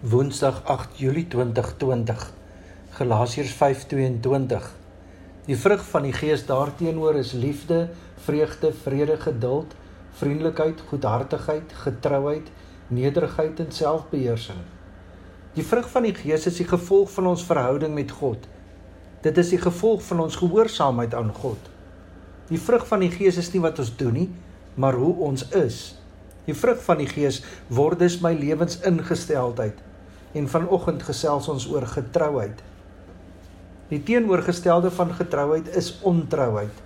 Woensdag 8 Julie 2020 Galasiërs 5:22 Die vrug van die Gees daarteenoor is liefde, vreugde, vrede, geduld, vriendelikheid, goedhartigheid, getrouheid, nederigheid en selfbeheersing. Die vrug van die Gees is die gevolg van ons verhouding met God. Dit is die gevolg van ons gehoorsaamheid aan God. Die vrug van die Gees is nie wat ons doen nie, maar hoe ons is. Die vrug van die Gees word dus my lewensingesteldheid en vanoggend gesels ons oor getrouheid. Die teenoorgestelde van getrouheid is ontrouheid.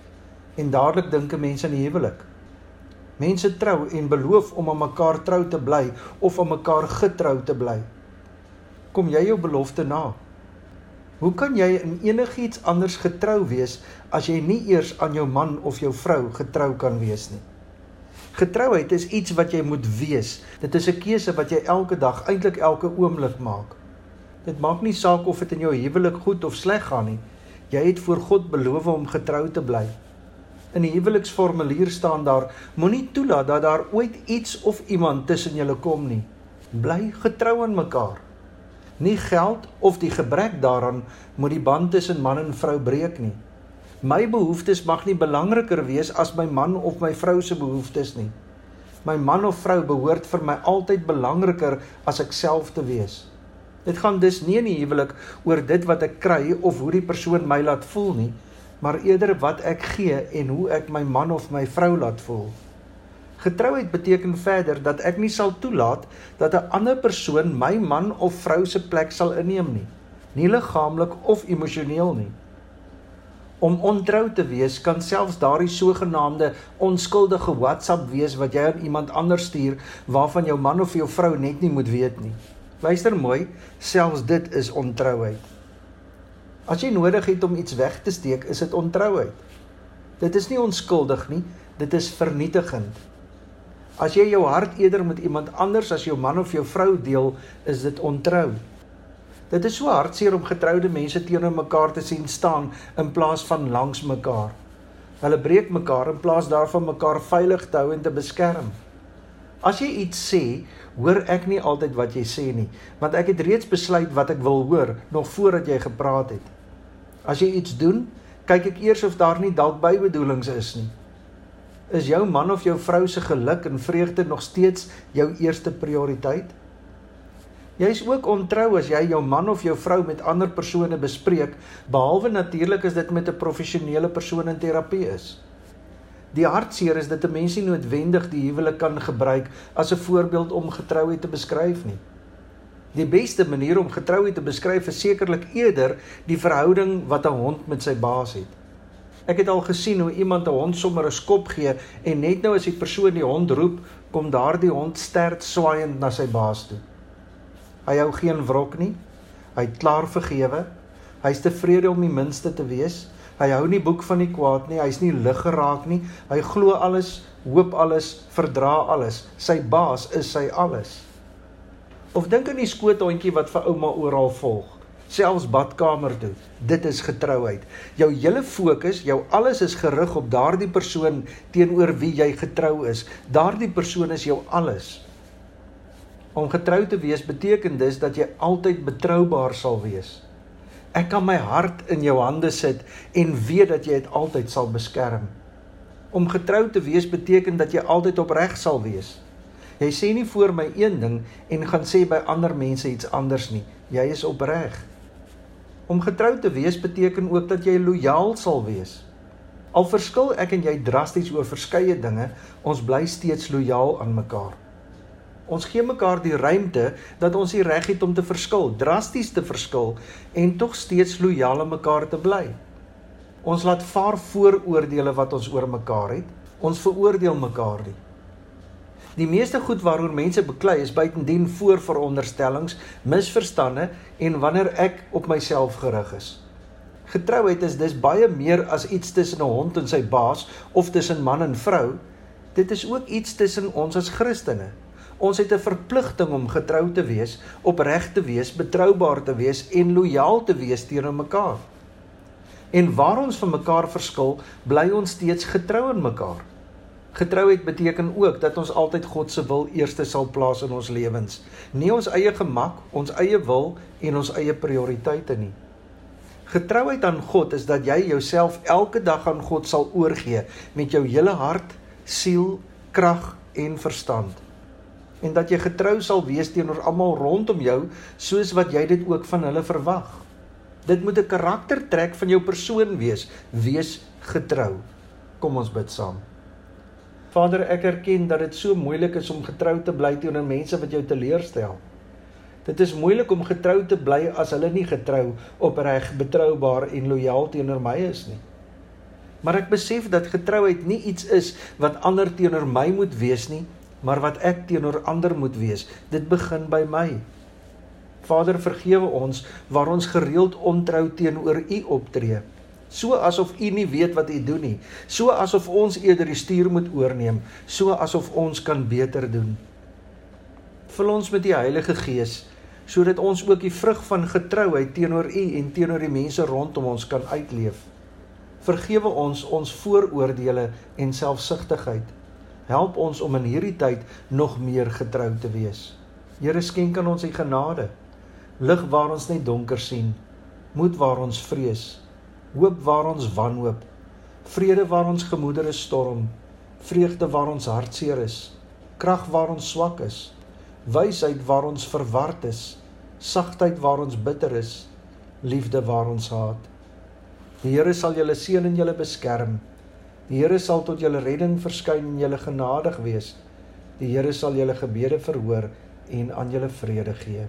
En dadelik dink mense aan die huwelik. Mense trou en beloof om aan mekaar trou te bly of aan mekaar getrou te bly. Kom jy jou belofte na? Hoe kan jy in enigiets anders getrou wees as jy nie eers aan jou man of jou vrou getrou kan wees nie? Getrouheid is iets wat jy moet wees. Dit is 'n keuse wat jy elke dag, eintlik elke oomblik maak. Dit maak nie saak of dit in jou huwelik goed of sleg gaan nie. Jy het voor God beloof om getrou te bly. In die huweliksformulier staan daar: Moenie toelaat dat daar ooit iets of iemand tussen julle kom nie. Bly getrou aan mekaar. Nie geld of die gebrek daaraan moet die band tussen man en vrou breek nie. My behoeftes mag nie belangriker wees as my man of my vrou se behoeftes nie. My man of vrou behoort vir my altyd belangriker as ek self te wees. Dit gaan dus nie in die huwelik oor dit wat ek kry of hoe die persoon my laat voel nie, maar eerder wat ek gee en hoe ek my man of my vrou laat voel. Getrouheid beteken verder dat ek nie sal toelaat dat 'n ander persoon my man of vrou se plek sal inneem nie, nie liggaamlik of emosioneel nie. Om ontrou te wees kan selfs daardie sogenaamde onskuldige WhatsApp wees wat jy aan iemand anders stuur waarvan jou man of jou vrou net nie moet weet nie. Luister mooi, selfs dit is ontrouheid. As jy nodig het om iets weg te steek, is dit ontrouheid. Dit is nie onskuldig nie, dit is vernietigend. As jy jou hart eerder met iemand anders as jou man of jou vrou deel, is dit ontrou. Dit is so hartseer om getroude mense teenoor mekaar te sien staan in plaas van langs mekaar. Hulle breek mekaar in plaas daarvan mekaar veilig te hou en te beskerm. As jy iets sê, hoor ek nie altyd wat jy sê nie, want ek het reeds besluit wat ek wil hoor nog voordat jy gepraat het. As jy iets doen, kyk ek eers of daar nie dalk bybedoelings is nie. Is jou man of jou vrou se geluk en vreugde nog steeds jou eerste prioriteit? Jy is ook ontrou as jy jou man of jou vrou met ander persone bespreek, behalwe natuurlik as dit met 'n professionele persoon in terapie is. Die hartseer is dat 'n mens nie noodwendig die huwelik kan gebruik as 'n voorbeeld om getrouheid te beskryf nie. Die beste manier om getrouheid te beskryf is sekerlik eerder die verhouding wat 'n hond met sy baas het. Ek het al gesien hoe iemand 'n hond sommer 'n skop gee en net nou as die persoon die hond roep, kom daardie hond sterk swaaiend na sy baas toe. Hy hou geen wrok nie. Hy het klaar vergewe. Hy's tevrede om die minste te wees. Hy hou nie boek van die kwaad nie. Hy's nie lig geraak nie. Hy glo alles, hoop alles, verdra alles. Sy baas is sy alles. Of dink aan die skoothondjie wat vir ouma oral volg, selfs badkamer toe. Dit is getrouheid. Jou hele fokus, jou alles is gerig op daardie persoon teenoor wie jy getrou is. Daardie persoon is jou alles. Om getrou te wees beteken dus dat jy altyd betroubaar sal wees. Ek kan my hart in jou hande sit en weet dat jy dit altyd sal beskerm. Om getrou te wees beteken dat jy altyd opreg sal wees. Jy sê nie voor my een ding en gaan sê by ander mense iets anders nie. Jy is opreg. Om getrou te wees beteken ook dat jy lojaal sal wees. Al verskil ek en jy drasties oor verskeie dinge, ons bly steeds lojaal aan mekaar. Ons gee mekaar die ruimte dat ons die reg het om te verskil, drasties te verskil en tog steeds lojaal aan mekaar te bly. Ons laat vaar vooroordeele wat ons oor mekaar het. Ons veroordeel mekaar nie. Die meeste goed waaroor mense beklei is buitendien voorveronderstellings, misverstande en wanneer ek op myself gerig is. Getrouheid is dus baie meer as iets tussen 'n hond en sy baas of tussen man en vrou. Dit is ook iets tussen ons as Christene. Ons het 'n verpligting om getrou te wees, opreg te wees, betroubaar te wees en lojaal te wees teenoor mekaar. En waar ons van mekaar verskil, bly ons steeds getrou aan mekaar. Getrouheid beteken ook dat ons altyd God se wil eerste sal plaas in ons lewens, nie ons eie gemak, ons eie wil en ons eie prioriteite nie. Getrouheid aan God is dat jy jouself elke dag aan God sal oorgee met jou hele hart, siel, krag en verstand. En dat jy getrou sal wees teenoor almal rondom jou soos wat jy dit ook van hulle verwag. Dit moet 'n karaktertrek van jou persoon wees, wees getrou. Kom ons bid saam. Vader, ek erken dat dit so moeilik is om getrou te bly teenoor mense wat jou teleurstel. Dit is moeilik om getrou te bly as hulle nie getrou, opreg, betroubaar en lojaal teenoor my is nie. Maar ek besef dat getrouheid nie iets is wat ander teenoor my moet wees nie, maar wat ek teenoor ander moet wees. Dit begin by my. Vader, vergewe ons waar ons gereeld ontrou teenoor U optree. So asof u nie weet wat u doen nie. So asof ons eerder die stuur moet oorneem. So asof ons kan beter doen. Vul ons met die Heilige Gees sodat ons ook die vrug van getrouheid teenoor u en teenoor die mense rondom ons kan uitleef. Vergewe ons ons vooroordeele en selfsugtigheid help ons om in hierdie tyd nog meer getrou te wees. Here skenk aan ons u genade. Lig waar ons net donker sien. Moed waar ons vrees. Hoop waar ons wanhoop, vrede waar ons gemoedere storm, vreugde waar ons hartseer is, krag waar ons swak is, wysheid waar ons verward is, sagtheid waar ons bitter is, liefde waar ons haat. Die Here sal julle seën en julle beskerm. Die Here sal tot julle redding verskyn en julle genadig wees. Die Here sal julle gebede verhoor en aan julle vrede gee.